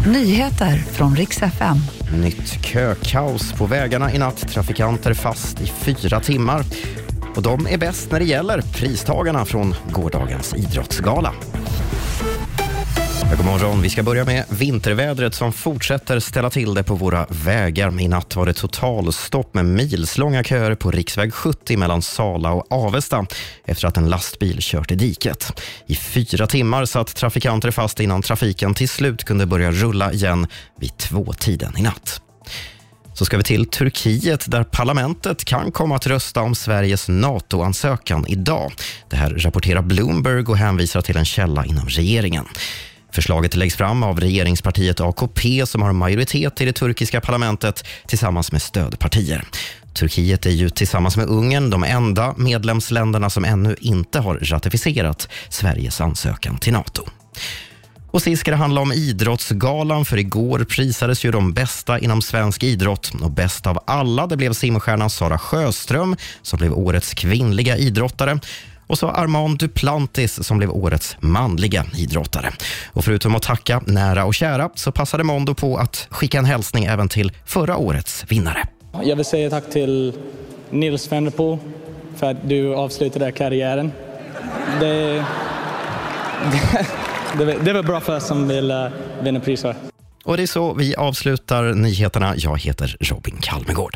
Nyheter från riks FM. Nytt kökaos på vägarna i natt. Trafikanter fast i fyra timmar. Och de är bäst när det gäller pristagarna från gårdagens idrottsgala. Ja, god morgon. Vi ska börja med vintervädret som fortsätter ställa till det på våra vägar. I natt var det totalstopp med milslånga köer på riksväg 70 mellan Sala och Avesta efter att en lastbil kört i diket. I fyra timmar satt trafikanter fast innan trafiken till slut kunde börja rulla igen vid tvåtiden i natt. Så ska vi till Turkiet där parlamentet kan komma att rösta om Sveriges NATO-ansökan idag. Det här rapporterar Bloomberg och hänvisar till en källa inom regeringen. Förslaget läggs fram av regeringspartiet AKP som har majoritet i det turkiska parlamentet tillsammans med stödpartier. Turkiet är ju tillsammans med Ungern de enda medlemsländerna som ännu inte har ratificerat Sveriges ansökan till Nato. Och sist ska det handla om Idrottsgalan, för igår prisades ju de bästa inom svensk idrott. Och bäst av alla det blev simstjärnan Sara Sjöström som blev årets kvinnliga idrottare och så Armand Duplantis som blev årets manliga idrottare. Och förutom att tacka nära och kära så passade Mondo på att skicka en hälsning även till förra årets vinnare. Jag vill säga tack till Nils Poel för att du avslutade karriären. Det, det, det, var bra för oss som vill uh, vinna priser. Och det är så vi avslutar nyheterna. Jag heter Robin Kalmegård.